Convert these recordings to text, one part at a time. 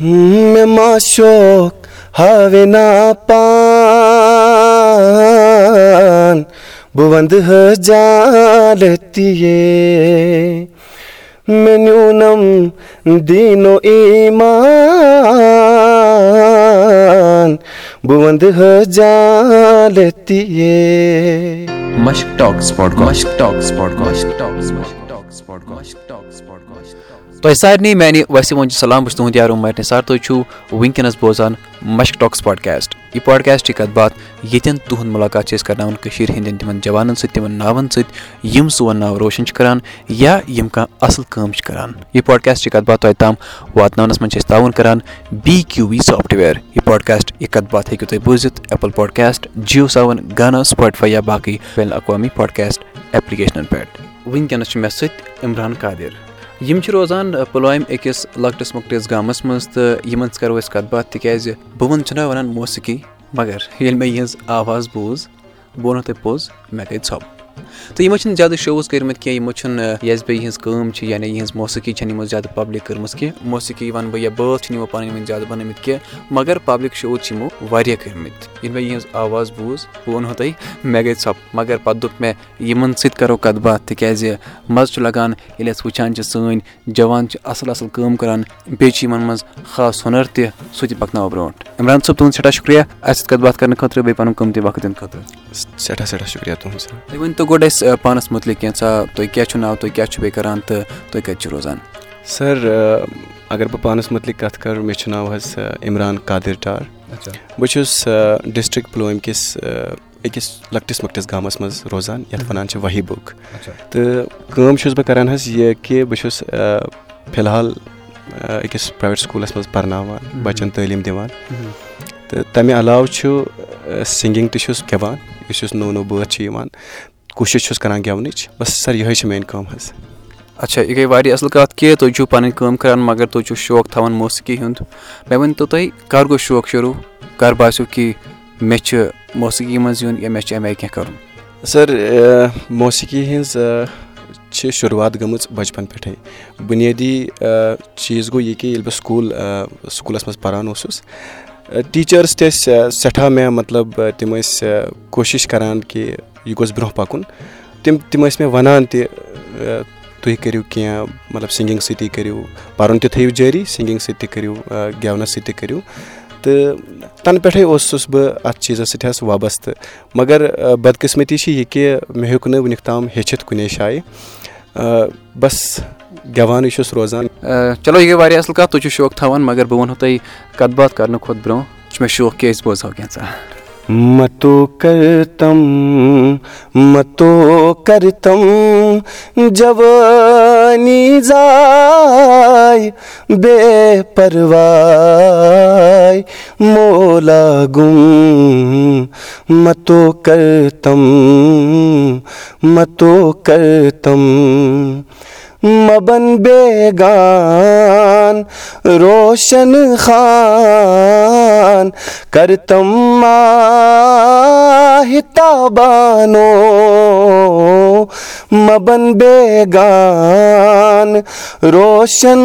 مےٚ ما شوق ہاوے نا پان بہٕ وَندٕ حظ جالتیے مےٚ نیوٗنم دیٖنو ایٖمان تۄہہِ سارنٕے میانہِ وسہِ وۄنۍ سلام بہٕ چھُس تُہُنٛد سر تُہۍ چھِو وٕنکیٚنس بوزان مشک ٹاکٕس پاڈکاسٹ یہِ پاڈکاسٹٕچ کتھ باتھ ییٚتٮ۪ن تُہُنٛد مُلاقات چھِ أسۍ کرناوان کٔشیٖر ہٕنٛدٮ۪ن تِمن جوانن سۭتۍ تِمن ناوَن سۭتۍ یِم سون ناو روشن چھِ کران یا یِم کانٛہہ اَصٕل کٲم چھِ کران یہِ پاڈکاسٹٕچ کتھ باتھ تۄہہِ تام واتناونس منٛز چھِ أسۍ تعاوُن کران بی کیوٗ وی سافٹوِیر یہِ پاڈکاسٹ یہِ کتھ باتھ ہیٚکِو تُہۍ بوٗزِتھ ایپٕل پاڈکاسٹ جیو سیوَن گانا سُپاٹفاے یا باقٕے الاقوامی پاڈکاسٹ ایپلِکیشنن پؠٹھ وٕنکیٚنس چھُ مےٚ سۭتۍ عمران قادِر یِم چھِ روزان پُلوامہِ أکِس لۄکٹِس مۄکٹِس گامَس منٛز تہٕ یِمن سۭتۍ کرو أسۍ کَتھ باتھ تِکیازِ بہٕ وَنہٕ چھُنہ وَنان موسیٖقی مگر ییٚلہِ مےٚ یِہٕنٛز آواز بوٗز بہٕ وَنو تۄہہِ پوٚز مےٚ گٔے ژھۄپ تہٕ یِمو چھِنہٕ زیادٕ شوز کٔرمٕتۍ کینٛہہ یِمو چھِنہٕ یۄس بیٚیہِ یِہٕنٛز کٲم چھِ یعنی یِہٕنٛز موسیٖقی چھَنہٕ یِمو زیادٕ پَبلِک کٔرمٕژ کینٛہہ موسیٖقی وَنہٕ بہٕ یا بٲتھ چھِنہٕ یِمو پَنٕنۍ وٕنۍ زیادٕ بَنٲومٕتۍ کینٛہہ مگر پَبلِک شوز چھِ یِمو واریاہ کٔرمٕتۍ ییٚلہِ مےٚ یِہٕنٛز آواز بوٗز بہٕ وَنہو تۄہہِ مےٚ گٔے ژھۄپ مگر پَتہٕ دوٚپ مےٚ یِمَن سۭتۍ کَرو کَتھ باتھ تِکیٛازِ مَزٕ چھُ لَگان ییٚلہِ أسۍ وٕچھان چھِ سٲنۍ جوان چھِ اَصٕل اَصٕل کٲم کَران بیٚیہِ چھِ یِمَن منٛز خاص ہُنَر تہِ سُہ تہِ پَکناوو برونٛٹھ عمران صٲب تُہُنٛد سٮ۪ٹھاہ شُکریہ اَسہِ سۭتۍ کَتھ باتھ کَرنہٕ خٲطرٕ بیٚیہِ پَنُن قۭمتی وقت دِنہٕ خٲطرٕ سٮ۪ٹھاہ سٮ۪ٹھاہ شُکریہ تُہُنٛد تُہۍ ؤنۍتو گۄڈٕ اَسہِ پانَس مُتعلِق کینٛژھا تُہۍ کیٛاہ چھُو ناو تُہۍ کیٛاہ چھُو بیٚیہِ کَران تہٕ تُہۍ کَتہِ چھِو روزان؟ سَر اگر بہٕ پانَس مُتعلِق کَتھ کَرٕ مےٚ چھُ ناو حظ عمران قادِر ٹار۔ بہٕ چھُس ڈِسٹِرٛک پُلوٲمۍ کِس أکِس لۄکٹِس مۄکٹِس گامَس منٛز روزان یَتھ وَنان چھِ ؤہی بُک۔ تہٕ کٲم چھُس بہٕ کَران حظ یہِ کہِ بہٕ چھُس فِلحال أکِس پرٛایویٹ سکوٗلَس منٛز پَرناوان بَچَن تعلیٖم دِوان۔ تہٕ تَمہِ علاوٕ چھُ سِنٛگِنٛگ تہِ چھُس گٮ۪وان یُس یُس نوٚو نوٚو بٲتھ چھِ یِوان کوٗشِش چھُس کَران گٮ۪ونٕچ بَس سَر یِہوٚے چھِ میٛٲنۍ کٲم حظ۔ اچھا یہِ گٔے واریاہ اَصٕل کَتھ کہِ تُہۍ چھُو پَنٕنۍ کٲم کَران مگر تُہۍ چھُو شوق تھاوان موسیٖقی ہُنٛد۔ مےٚ ؤنۍتو تُہۍ کَر گوٚو شوق شروٗع؟ کَر باسیٚو کہِ مےٚ چھِ موسیٖقی منٛز یُن یا مےٚ چھِ اَمہِ آیہِ کینٛہہ کَرُن؟ سَر موسیٖقی ہِنٛز چھِ شُروعات گٔمٕژ بَچپَن پٮ۪ٹھَے۔ بُنیٲدی چیٖز گوٚو یہِ کہِ ییٚلہِ بہٕ سکوٗل سکوٗلَس منٛز پَران اوسُس ٹیٖچٲرٕس تہِ ٲسۍ سٮ۪ٹھاہ مےٚ مطلب تِم ٲسۍ کوٗشِش کَران کہِ یہِ گوٚژھ برونٛہہ پَکُن۔ تِم تِم ٲسۍ مےٚ وَنان تہِ تُہۍ کٔرِو کینٛہہ مطلب سِنٛگِنٛگ سۭتی کٔرِو پَرُن تہِ تھٲیِو جٲری سِنٛگِنٛگ سۭتۍ تہِ کٔرِو گٮ۪ونَس سۭتۍ تہِ کٔرِو۔ تہٕ تَنہٕ پٮ۪ٹھَے اوسُس بہٕ اَتھ چیٖزَس سۭتۍ حظ وابسطہٕ۔ مگر بدقٕسمٔتی چھِ یہِ کہِ مےٚ ہیوٚک نہٕ وٕنیُک تام ہیٚچھِتھ کُنے جایہِ۔ بَس گٮ۪وانٕے چھُس روزان. چلو یہِ گٔے واریاہ اَصٕل کَتھ تُہۍ چھِو شوق تھاوان مگر بہٕ وَنہو تۄہہِ کَتھ باتھ کَرنہٕ کھۄتہٕ برونٛہہ چھُ مےٚ شوق کہِ أسۍ بوزہو کینٛژھا متو کَرتم متو کَرتم جوانی زاے بے پَرواے مولا گُم۔ متو کَرتم متو کَرتم مَبن بیگان روشن خان کَرتم ماہِ تابانو مَبن بیگان روشن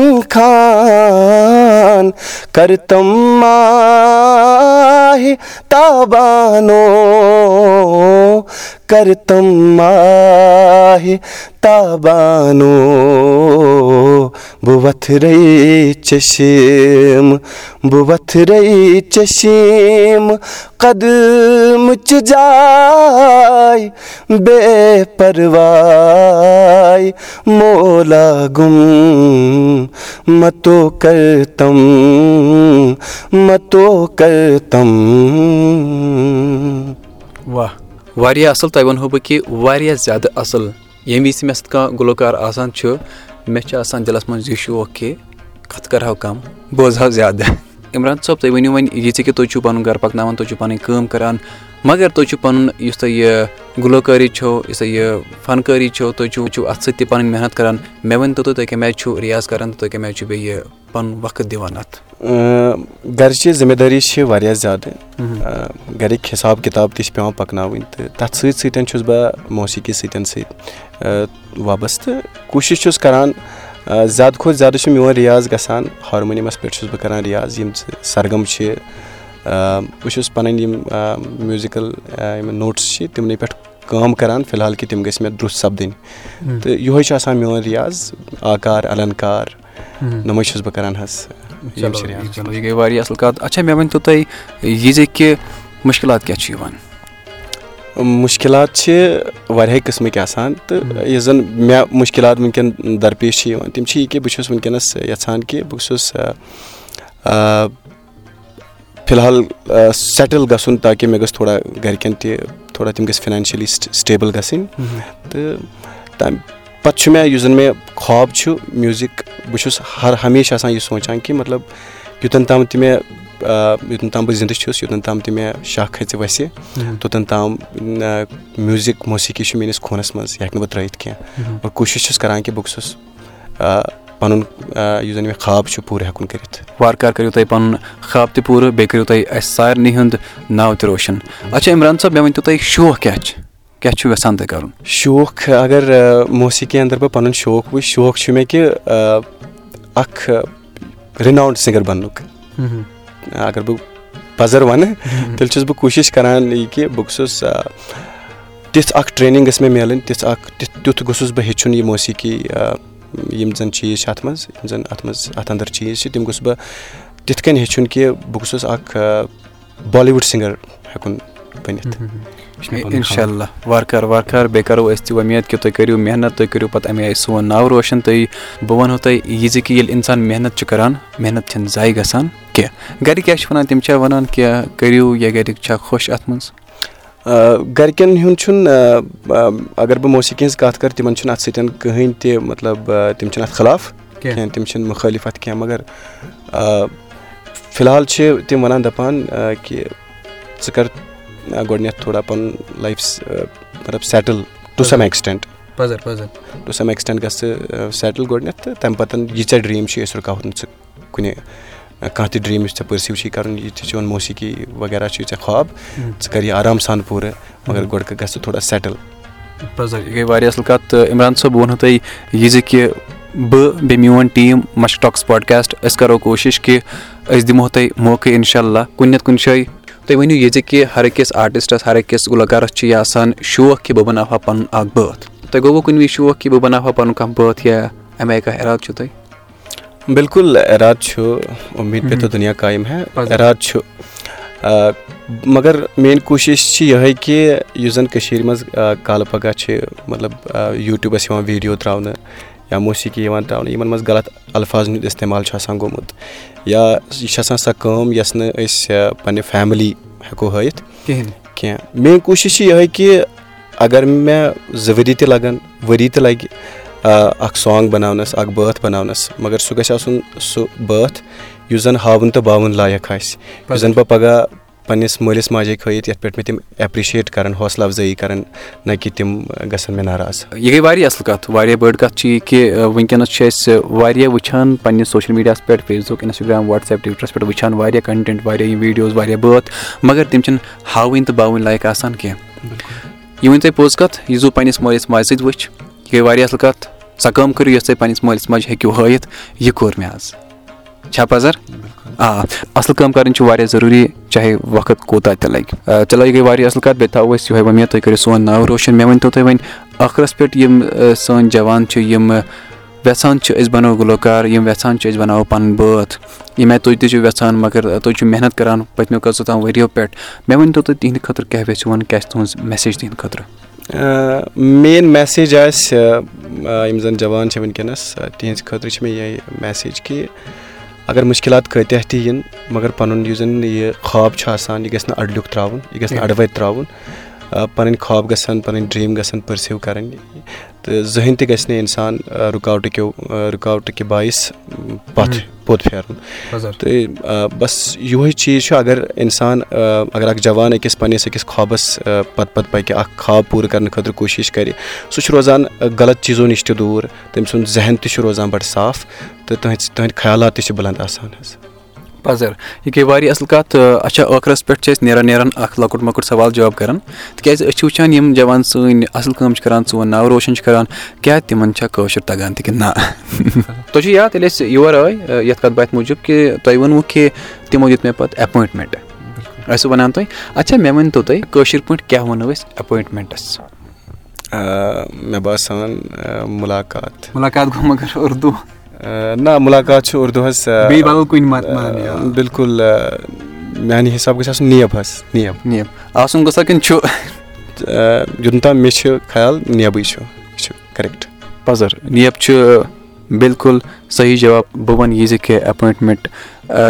کَرتم ماہِ تابانو تابانو بہٕ بہٕ وۄتھرے چشم قدمٕچ جاے متو کَرتم واہ واریاہ اَصٕل تۄہہِ وَنہو بہٕ کہِ واریاہ زیادٕ اَصٕل ییٚمہِ وِزِ مےٚ سۭتۍ کانٛہہ گُلوکار آسان چھُ مےٚ چھُ آسان دِلَس منٛز یہِ شوق کہِ کَتھٕ کَرٕہو کَم بوزہو زیادٕ عمران صٲب تُہۍ ؤنِو وۄنۍ یہِ ژِ کہِ تُہۍ چھُو پَنُن گَرٕ پَکناوان تُہۍ چھُو پَنٕنۍ کٲم کَران. مگر تُہۍ چھُو پَنُن یُس تۄہہِ یہِ گُلوکٲری چھو یُس تۄہہِ یہِ فَنکٲری چھو تُہۍ چھُو اَتھ سۭتۍ تہِ پَنٕنۍ محنت کَران. مےٚ ؤنۍتو تُہۍ تُہۍ کَمہِ آیہِ چھُو رِیاض کَران تہٕ تُہۍ کَمہِ آیہِ چھُو بیٚیہِ یہِ پَنُن وقت دِوان اَتھ گَرِچہِ ذِمہٕ دٲری چھِ واریاہ زیادٕ گَرِکۍ حِساب کِتاب تہِ چھِ پٮ۪وان پَکناوٕنۍ تہٕ تَتھ سۭتۍ سۭتۍ چھُس بہٕ موسیٖقی سۭتۍ سۭتۍ وابسطہٕ کوٗشِش چھُس کَران زیادٕ کھۄتہٕ زیادٕ چھُ میون رِیاز گژھان ہارمونِیَمَس پٮ۪ٹھ چھُس بہٕ کَران رِیاز یِم سرگم چھِ بہٕ چھُس پَنٕنۍ یِم میوٗزِکَل یِم نوٹٕس چھِ تِمنٕے پٮ۪ٹھ کٲم کَران فِلحال کہِ تِم گٔژھۍ مےٚ درٛوٚس سَپدٕنۍ۔ تہٕ یِہوے چھُ آسان میون رِیاز آکار النکار نۄمے چھُس بہٕ کَران حظ یہِ گٔے واریاہ اَصٕل کَتھ۔ اچھا مےٚ ؤنۍتو تُہۍ یہِ زِ کہِ مُشکِلات کیٛاہ چھِ یِوان مُشکِلات چھِ واریاہے قٕسمٕکۍ آسان تہٕ یُس زَن مےٚ مُشکِلات وٕنکؠن درپیش چھِ یِوان تِم چھِ یہِ کہِ بہٕ چھُس وٕنکیٚنَس یَژھان کہِ بہٕ چھُس فِلحال سیٹٕل گژھُن تاکہِ مےٚ گٔژھ تھوڑا گرِکؠن تہِ تھوڑا تِم گٔژھۍ فِنانشٔلی سٹیبٕل گژھٕنۍ تہٕ تَمہِ پَتہٕ چھُ مےٚ یُس زَن مےٚ خواب چھُ میوٗزِک بہٕ چھُس ہر ہمیشہِ آسان یہِ سونٛچان کہِ مطلب یوٚتَن تام تہِ مےٚ یوٚتَن تام بہٕ زِندٕ چھُس یوٚتَن تام تہِ مےٚ شاہ کھژِ وَسہِ توٚتَن تام میوٗزِک موسیٖقی چھُ میٲنِس خوٗنَس منٛز یہِ ہٮ۪کہٕ نہٕ بہٕ ترٲیِتھ کینٛہہ اور کوٗشِش چھُس کران کہِ بہٕ گوٚژھُس پَنُن یُس زَن مےٚ خواب چھُ پوٗرٕ ہٮ۪کُن کٔرِتھ وارٕ کارٕ کٔرِو تُہۍ پَنُن خواب تہِ پوٗرٕ بیٚیہِ کٔرِو تُہۍ اَسہِ سارنٕے ہُنٛد ناو تہِ روشَن اچھا عمران صٲب مےٚ ؤنۍ تو تُہۍ شوق کیاہ چھُ کیاہ چھُو یَژھان تُہۍ کَرُن شوق اگر موسیٖقی اَنٛدر بہٕ پَنُن شوق وٕچھ شوق چھُ مےٚ کہِ اکھ رِناوُنٛڈ سِنٛگَر بَننُک اگر بہٕ پَزَر وَنہٕ تیٚلہِ چھُس بہٕ کوٗشِش کَران یہِ کہِ بہٕ گوٚژھُس تِژھ اَکھ ٹرٛینِنٛگ گٔژھ مےٚ میلٕنۍ تِژھ اَکھ تِتھ تیُتھ گوٚژھُس بہٕ ہیٚچھُن یہِ موسیٖقی یِم زَن چیٖز چھِ اَتھ منٛز یِم زَن اَتھ منٛز اَتھ اَنٛدر چیٖز چھِ تِم گوٚژھ بہٕ تِتھ کٔنۍ ہیٚچھُن کہِ بہٕ گوٚژھُس اَکھ بالی وُڈ سِنٛگَر ہٮ۪کُن بٔنِتھ اِنشاء اللہ وارٕ کارٕ وارٕ کارٕ بیٚیہِ کَرو أسۍ تہِ وۄمید کہِ تُہۍ کٔرِو محنت تُہۍ کٔرِو پَتہٕ اَمہِ آیہِ سون ناو روشَن تُہۍ بہٕ وَنہو تۄہہِ یہِ زِ کہِ ییٚلہِ اِنسان محنت چھُ کَران محنت چھَنہٕ زایہِ گژھان کینٛہہ گَرِ کیٛاہ چھِ وَنان تِم چھا وَنان کیٛاہ کٔرِو یا گَرِکۍ چھا خۄش اَتھ منٛز گَرِکٮ۪ن ہُنٛد چھُنہٕ اگر بہٕ موسیٖقی ہِنٛز کَتھ کَرٕ تِمَن چھُنہٕ اَتھ سۭتۍ کٕہٕنۍ تہِ مطلب تِم چھِنہٕ اَتھ خٕلاف کینٛہہ تِم چھِنہٕ مُخٲلِف اَتھ کینٛہہ مگر فِلحال چھِ تِم وَنان دَپان کہِ ژٕ کَر گۄڈٕنٮ۪تھ تھوڑا پَنُن لایف مطلب settle to some extent to some extent گژھِ ژٕ سیٹٕل گۄڈٕنٮ۪تھ تہٕ تَمہِ پَتہٕ یہِ ژےٚ ڈرٛیٖم چھِ أسۍ رُکاوَتھ نہٕ ژٕ کُنہِ کانٛہہ تہِ ڈرٛیٖم یُس ژےٚ پٔرسِو چھی کَرُن یہِ تہِ چون موسیٖقی وغیرہ چھُے ژےٚ خاب ژٕ کَر یہِ آرام سان پوٗرٕ مگر گۄڈٕ گژھِ ژٕ تھوڑا سیٹٕل یہِ گٔے واریاہ اَصٕل کَتھ تہٕ عمران صٲب بہٕ وَنہو تۄہہِ یہِ زِ کہِ بہٕ بیٚیہِ میون ٹیٖم مَشک ٹاکٕس پاڈکاسٹ أسۍ کَرو کوٗشِش کہِ أسۍ دِمو تۄہہِ موقعہٕ اِنشاء اللہ کُنہِ نَتہٕ کُنہِ جایہِ تُہۍ ؤنِو یہِ زِ کہِ ہر أکِس آرٹِسٹَس ہر أکِس گُلکارَس چھِ یہِ آسان شوق کہِ بہٕ بَناوٕ ہا پَنُن اَکھ بٲتھ۔ تۄہہِ گوٚوُ کُنہِ وِزِ شوق کہِ بہٕ بَناوٕ ہا پَنُن کانٛہہ بٲتھ یا اَمہِ آیہِ کانٛہہ اِرادٕ چھُو تۄہہِ؟ بِلکُل اِرادٕ چھُ اُمید پے تو دُنیا قایِم ہے۔ اِرادٕ چھُ۔ مگر میٲنۍ کوٗشِش چھِ یِہے کہِ یُس زَن کٔشیٖر منٛز کالہٕ پَگہہ چھِ مطلب یوٗٹیوٗبَس یِوان ویٖڈیو ترٛاونہٕ یا موسیٖقی یِوان ترٛاونہٕ یِمَن منٛز غلط اَلفاظن ہُنٛد اِستعمال چھُ آسان گوٚمُت یا یہِ چھِ آسان سۄ کٲم یۄس نہٕ أسۍ پنٛنہِ فیملی ہٮ۪کو ہٲیِتھ کِہیٖنۍ کینٛہہ میٲنۍ کوٗشِش چھِ یِہے کہِ اگر مےٚ زٕ ؤری تہِ لَگَن ؤری تہِ لَگہِ اَکھ سانٛگ بَناونَس اَکھ بٲتھ بَناونَس مگر سُہ گژھِ آسُن سُہ بٲتھ یُس زَن ہاوُن تہٕ باوُن لایق آسہِ یُس زَن بہٕ پَگاہ پنٛنِس مٲلِس ماجے کھٲیِتھ یَتھ پٮ۪ٹھ مےٚ تِم ایپرِشیٹ کَرَن حوصلہٕ اَفضٲیی کَرَن نہ کہِ تِم گژھن مےٚ ناراض. یہِ گٔے واریاہ اَصٕل کَتھ واریاہ بٔڑ کَتھ چھِ یہِ کہِ وٕنکیٚنَس چھِ أسۍ واریاہ وٕچھان پنٛنِس سوشَل میٖڈیاہَس پٮ۪ٹھ فیس بُک اِنَسٹاگرٛام وَٹسایپ ٹُوِٹرَس پٮ۪ٹھ وٕچھان واریاہ کَنٹٮ۪نٛٹ واریاہ یِم ویٖڈیوز واریاہ بٲتھ مگر تِم چھِنہٕ ہاوٕنۍ تہٕ باوٕنۍ لایق آسان کینٛہہ. یہِ ؤنۍ تۄہہِ پوٚز کَتھ یُس بہٕ پنٛنِس مٲلِس ماجہِ سۭتۍ وٕچھ یہِ گٔے واریاہ اَصٕل کَتھ سۄ کٲم کٔرِو یۄس تُہۍ پنٛنِس مٲلِس ماجہِ ہیٚکِو ہٲیِتھ یہِ کوٚر مےٚ آز چھا پَزَر آ اَصٕل کٲم کَرٕنۍ چھِ واریاہ ضروٗری چاہے وقت کوٗتاہ تہِ لَگہِ چلو یہِ گٔے واریاہ اَصٕل کَتھ بیٚیہِ تھاوو أسۍ یِہوے وۄمید تُہۍ کٔرِو سون ناو روشَن مےٚ ؤنۍ تو تُہۍ وۄنۍ ٲخرَس پٮ۪ٹھ یِم سٲنۍ جوان چھِ یِم وٮ۪ژھان چھِ أسۍ بَنو گُلوکار یِم وٮ۪ژھان چھِ أسۍ بَناوو پَنُن بٲتھ ییٚمہِ آیہِ تُہۍ تہِ چھِو وٮ۪ژھان مگر تُہۍ چھِو محنت کَران پٔتمیو کٔژو تام ؤرِیو پٮ۪ٹھ مےٚ ؤنۍ تو تُہۍ تِہِنٛدِ خٲطرٕ کیٛاہ ویٚژھِو وَن کیٛاہ چھِ تُہٕنٛز میسیج تِہِنٛدِ خٲطرٕ مین میسیج آسہِ یِم زَن جوان چھِ وٕنکیٚنَس تِہِنٛدِ خٲطرٕ چھِ مےٚ یِہے میسیج کہِ اگر مُشکِلات کۭتیاہ تہِ یِن مگر پَنُن یُس زَن یہِ خواب چھُ آسان یہِ گژھِ نہٕ اَڈلیُک ترٛاوُن یہِ گژھِ نہٕ اَڈٕ وَتہِ ترٛاوُن پَنٕنۍ خواب گژھن پَنٕنۍ ڈرٛیٖم گژھن پٔرسِو کَرٕنۍ تہٕ زٕہٕنۍ تہِ گژھِ نہٕ اِنسان رُکاوٹٕکیو رُکاوٹہٕ کہِ باعث پَتھ پوٚت پھیرُن تہٕ بَس یِہوے چیٖز چھُ اگر اِنسان اگر اکھ جوان أکِس پَنٕنِس أکِس خوابَس پَتہٕ پَتہٕ پَکہِ اکھ خواب پوٗرٕ کَرنہٕ خٲطرٕ کوٗشِش کَرِ سُہ چھُ روزان غلط چیٖزو نِش تہِ دوٗر تٔمۍ سُنٛد ذہن تہِ چھُ روزان بَڑٕ صاف تہٕ تٕہٕنٛدۍ تٕہٕنٛدۍ خیالات تہِ چھِ بُلنٛد آسان حظ پَزر یہِ گٔے واریاہ اَصٕل کَتھ اچھا ٲخرَس پٮ۪ٹھ چھِ أسۍ نیران نیران اکھ لۄکُٹ مۄکُٹ سوال جواب کران تِکیازِ أسۍ چھِ وٕچھان یِم جوان سٲنۍ اَصٕل کٲم چھِ کران سون ناو روشَن چھِ کران. کیاہ تِمن چھا کٲشُر تَگان تہِ کِنہٕ نہ تۄہہِ چھُو یاد ییٚلہِ أسۍ یور آے یَتھ کَتھ باتھِ موٗجوٗب کہِ تۄہہِ ووٚنوُ کہِ تِمو دیُت مےٚ پَتہٕ ایپویِنٹمینٹ ٲسوٕ وَنان تُہۍ اچھا مےٚ ؤنۍ تو تُہۍ کٲشِر پٲٹھۍ کیاہ وَنو أسۍ ایپویِنٹمینٹَس مےٚ باسان مُلاقات. مُلاقات گوٚو مَگر اُردو نہ مُلاقات چھُ اُردوٗہَس بِلکُل میانہِ حِسابہٕ گژھِ آسُن نیب حظ نیب نیب آسُن گوٚژھا کِنہٕ چھُ یوٚتَن تام مےٚ چھُ خیال نیبٕے چھُ یہِ چھُ کَریکٹ پَزر نیب چھُ بِلکُل صحیح جواب بہٕ وَنہٕ یہِ زِ کہِ ایپویِنٹمینٹ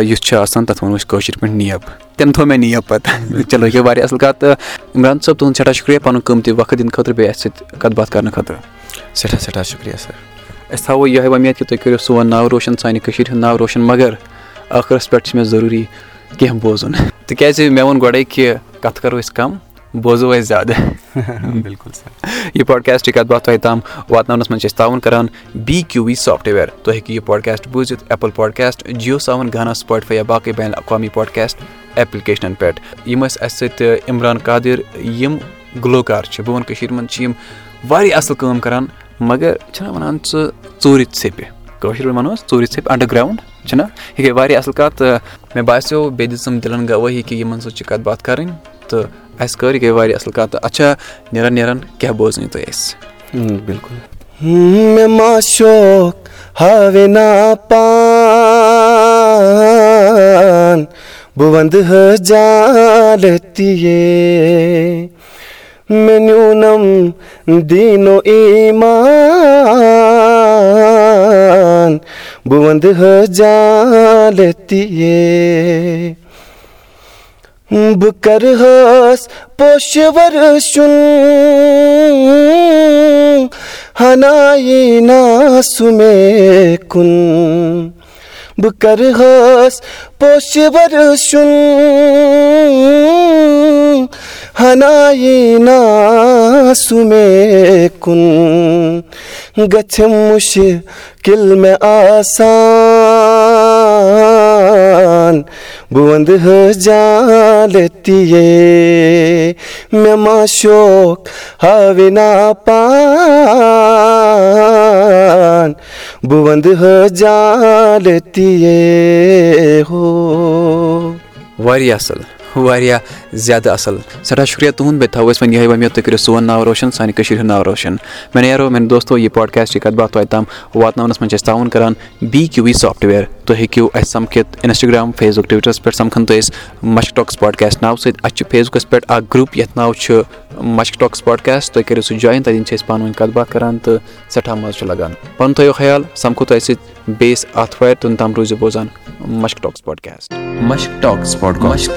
یُس چھُ آسان تَتھ وَنو أسۍ کٲشِر پٲٹھۍ نیب تٔمۍ تھوٚو مےٚ نیب پَتہٕ چلو یہِ گٔے واریاہ اَصٕل کَتھ تہٕ عمران صٲب تُہُنٛد سٮ۪ٹھاہ شُکرِیا پَنُن قۭمتی وقت دِنہٕ خٲطرٕ بیٚیہِ اَسہِ سۭتۍ کَتھ باتھ کَرنہٕ خٲطرٕ سٮ۪ٹھاہ سٮ۪ٹھاہ شُکریہ سَر أسۍ تھاوو یِہوے وۄمید کہِ تُہۍ کٔرِو سون ناو روشَن سانہِ کٔشیٖرِ ہُنٛد ناو روشَن مگر ٲخرَس پٮ۪ٹھ چھِ مےٚ ضروٗری کینٛہہ بوزُن تِکیازِ مےٚ ووٚن گۄڈَے کہِ کَتھ کَرو أسۍ کَم بوزو أسۍ زیادٕ بِلکُل سَر یہِ پاڈکاسٹٕچ کَتھ باتھ تۄہہِ تام واتناونَس منٛز چھِ أسۍ تعاوُن کَران بی کیوٗ وی سافٹوِیَر تُہۍ ہیٚکِو یہِ پاڈکاسٹ بوٗزِتھ ایپٕل پاڈکاسٹ جِیو ساوُن گانا سٕپاٹفاے یا باقٕے بین الاقوامی پاڈکاسٹ ایپلِکیشنَن پؠٹھ یِم ٲسۍ اَسہِ سۭتۍ عمران قادِر یِم گُلوکار چھِ بہٕ وَنہٕ کٔشیٖرِ منٛز چھِ یِم واریاہ اَصٕل کٲم کَران مگر چھِنہ وَنان ژٕ ژوٗرِ ژھیٚپہِ کٲشِر پٲٹھۍ وَنو أسۍ ژوٗرِ ژھیٚپہِ اَنڈَر گرٛاوُنٛڈ چھِنہ یہِ گٔے واریاہ اَصٕل کَتھ تہٕ مےٚ باسیٚو بیٚیہِ دِژٕم دِلَن گوٲہی کہِ یِمَن سۭتۍ چھِ کَتھ باتھ کَرٕنۍ تہٕ اَسہِ کٔر یہِ گٔے واریاہ اَصٕل کَتھ تہٕ اچھا نیران نیران کیٛاہ بوزنٲیِو تُہۍ اَسہِ بِلکُل مےٚ ما شوق ہاوے نا پان بہٕ وَندٕ حظ جالتی مےٚ نیوٗنَم دیٖنو ایٖمان بہٕ وَندٕ حظ جالتی بہٕ کَرٕ حظ نا سُہ مےٚ کُن بہٕ کَرٕ حظ پوشہٕ وَرشُن ہَنایی نا سُہ مےٚ کُن. گژھٮ۪م مُشکِل مےٚ آسان بہٕ بہٕ ہو واریاہ اَصٕل واریاہ زیادٕ اَصٕل سٮ۪ٹھاہ شُکریہ تُہُنٛد بیٚیہِ تھاوو أسۍ وۄنۍ یِہوے وۄمید تُہۍ کٔرِو سون ناو روشَن سانہِ کٔشیٖرِ ہُنٛد ناو روشَن مےٚ نیرو میانہِ دوستو یہِ پاڈکاسٹٕچ کَتھ باتھ توتہِ تام واتناونَس منٛز چھِ أسۍ تعاوُن کَران بی کیوٗ وی سافٹوِیَر تُہۍ ہیٚکِو اَسہِ سَمکھِتھ اِنَسٹاگرٛام فیس بُک ٹُوِٹرَس پٮ۪ٹھ سَمکھان تُہۍ أسۍ مَشک ٹاکٕس پاڈکاسٹ ناوٕ سۭتۍ اَسہِ چھُ فیس بُکَس پٮ۪ٹھ اَکھ گرُپ یَتھ ناو چھُ مَشک ٹاکٕس پاڈکاسٹ تُہۍ کٔرِو سُہ جویِن تَتٮ۪ن چھِ أسۍ پانہٕ ؤنۍ کَتھ باتھ کَران تہٕ سٮ۪ٹھاہ مَزٕ چھُ لَگان۔ پَنُن تھٲیِو خیال سَمکھو تۄہہِ سۭتۍ بیٚیِس آتھوارِ توٚن تام روٗزِو بوزان Mushk talks podcast Mushk talks podcast